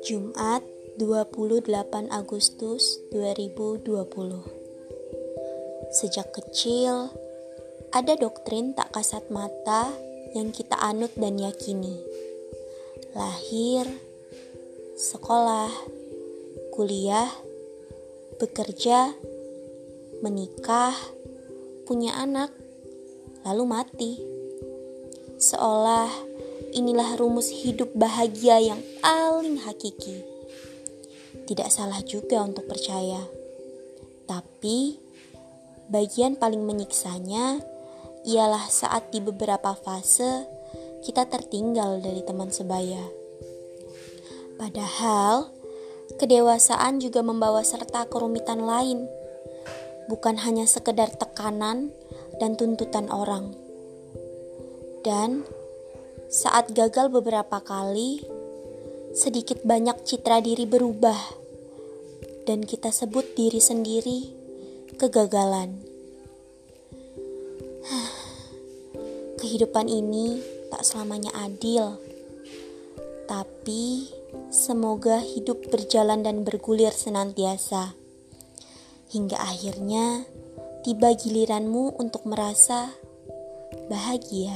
Jumat 28 Agustus 2020 Sejak kecil, ada doktrin tak kasat mata yang kita anut dan yakini. Lahir, sekolah, kuliah, bekerja, menikah, punya anak, lalu mati. Seolah inilah rumus hidup bahagia yang paling hakiki. Tidak salah juga untuk percaya, tapi bagian paling menyiksanya ialah saat di beberapa fase kita tertinggal dari teman sebaya. Padahal, kedewasaan juga membawa serta kerumitan lain, bukan hanya sekedar tekanan dan tuntutan orang. Dan saat gagal beberapa kali, sedikit banyak citra diri berubah, dan kita sebut diri sendiri kegagalan. Kehidupan ini tak selamanya adil, tapi semoga hidup berjalan dan bergulir senantiasa hingga akhirnya tiba giliranmu untuk merasa bahagia.